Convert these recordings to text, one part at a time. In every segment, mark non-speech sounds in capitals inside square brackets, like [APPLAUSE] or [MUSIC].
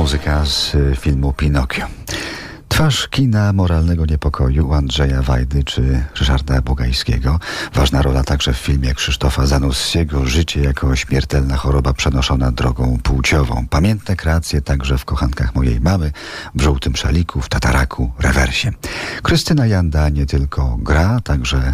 muzyka z filmu Pinokio. Twarz kina moralnego niepokoju Andrzeja Wajdy czy Ryszarda Bogajskiego. Ważna rola także w filmie Krzysztofa Zanussiego Życie jako śmiertelna choroba przenoszona drogą płciową. Pamiętne kreacje także w Kochankach mojej mamy, w Żółtym Szaliku, w Tataraku, Rewersie. Krystyna Janda nie tylko gra, także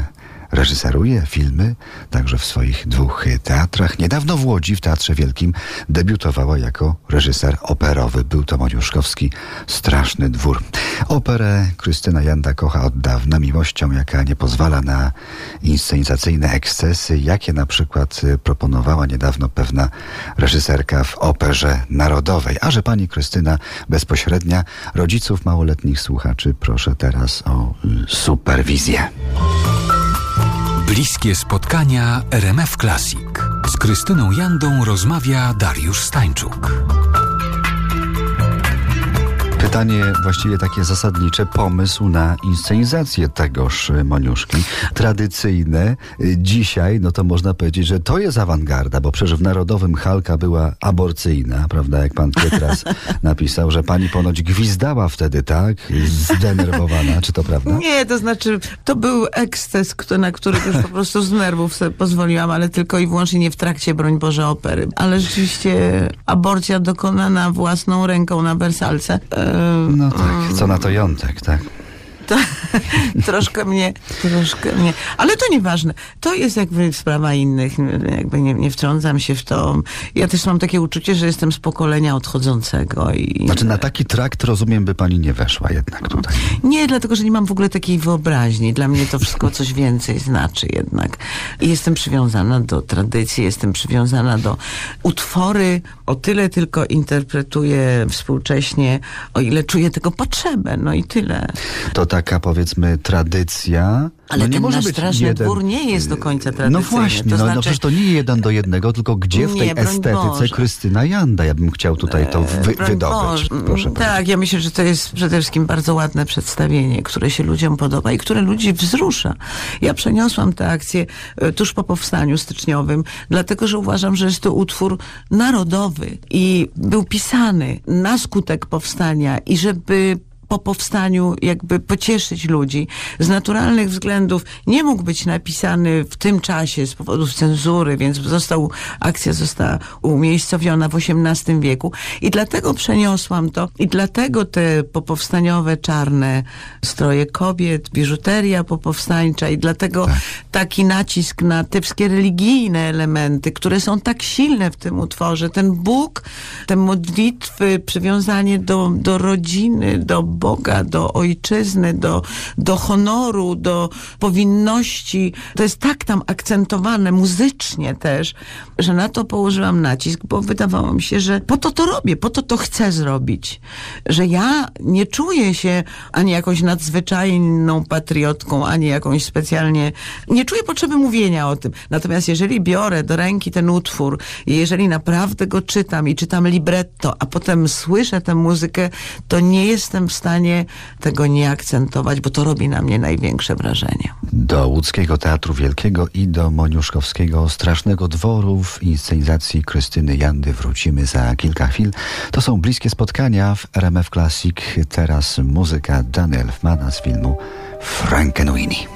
Reżyseruje filmy, także w swoich dwóch teatrach. Niedawno w Łodzi, w Teatrze Wielkim, debiutowała jako reżyser operowy. Był to Moniuszkowski Straszny Dwór. Operę Krystyna Janda kocha od dawna miłością, jaka nie pozwala na inscenizacyjne ekscesy, jakie na przykład proponowała niedawno pewna reżyserka w Operze Narodowej. A że pani Krystyna bezpośrednia rodziców małoletnich słuchaczy, proszę teraz o superwizję. Bliskie spotkania RMF Classic. Z Krystyną Jandą rozmawia Dariusz Stańczuk. Pytanie właściwie takie zasadnicze, pomysł na inscenizację tegoż Moniuszki. Tradycyjne. Dzisiaj, no to można powiedzieć, że to jest awangarda, bo przecież w Narodowym Halka była aborcyjna, prawda, jak pan Pietras [LAUGHS] napisał, że pani ponoć gwizdała wtedy, tak? Zdenerwowana, czy to prawda? Nie, to znaczy, to był eksces, na który już po prostu z nerwów sobie pozwoliłam, ale tylko i wyłącznie nie w trakcie, broń Boże, opery. Ale rzeczywiście aborcja dokonana własną ręką na wersalce. No tak, co na to jątek, tak? [LAUGHS] Troszkę mnie, troszkę mnie, ale to nieważne. To jest jakby sprawa innych, jakby nie, nie wtrącam się w to. Ja też mam takie uczucie, że jestem z pokolenia odchodzącego. I... Znaczy na taki trakt, rozumiem, by pani nie weszła jednak tutaj. Nie, dlatego, że nie mam w ogóle takiej wyobraźni. Dla mnie to wszystko coś więcej znaczy jednak. I jestem przywiązana do tradycji, jestem przywiązana do utwory, o tyle tylko interpretuję współcześnie, o ile czuję tego potrzebę, no i tyle. To taka powiedzmy tradycja. Ale no nie ten może nasz być straszny jeden... dwór nie jest do końca tradycyjny. No właśnie, to no, znaczy... no przecież to nie jeden do jednego, tylko gdzie w tej Nie, estetyce Boże. Krystyna Janda? Ja bym chciał tutaj to wy, Broń wydobyć. Proszę Tak, bardzo. ja myślę, że to jest przede wszystkim bardzo ładne przedstawienie, które się ludziom podoba i które ludzi wzrusza. Ja przeniosłam tę akcję e, tuż po powstaniu styczniowym, dlatego, że uważam, że jest to utwór narodowy i był pisany na skutek powstania i żeby po powstaniu jakby pocieszyć ludzi. Z naturalnych względów nie mógł być napisany w tym czasie z powodów cenzury, więc został, akcja została umiejscowiona w XVIII wieku i dlatego przeniosłam to i dlatego te popowstaniowe czarne stroje kobiet, biżuteria popowstańcza i dlatego taki nacisk na te wszystkie religijne elementy, które są tak silne w tym utworze. Ten Bóg, te modlitwy, przywiązanie do, do rodziny, do Boga, do ojczyzny, do, do honoru, do powinności. To jest tak tam akcentowane muzycznie też, że na to położyłam nacisk, bo wydawało mi się, że po to to robię, po to to chcę zrobić. Że ja nie czuję się ani jakąś nadzwyczajną patriotką, ani jakąś specjalnie... Nie czuję potrzeby mówienia o tym. Natomiast jeżeli biorę do ręki ten utwór i jeżeli naprawdę go czytam i czytam libretto, a potem słyszę tę muzykę, to nie jestem w stanie tego nie akcentować, bo to robi na mnie największe wrażenie. Do Łódzkiego Teatru Wielkiego i do Moniuszkowskiego Strasznego Dworu w inscenizacji Krystyny Jandy wrócimy za kilka chwil. To są bliskie spotkania w RMF Classic. Teraz muzyka Daniel Elfmana z filmu Frankenweenie.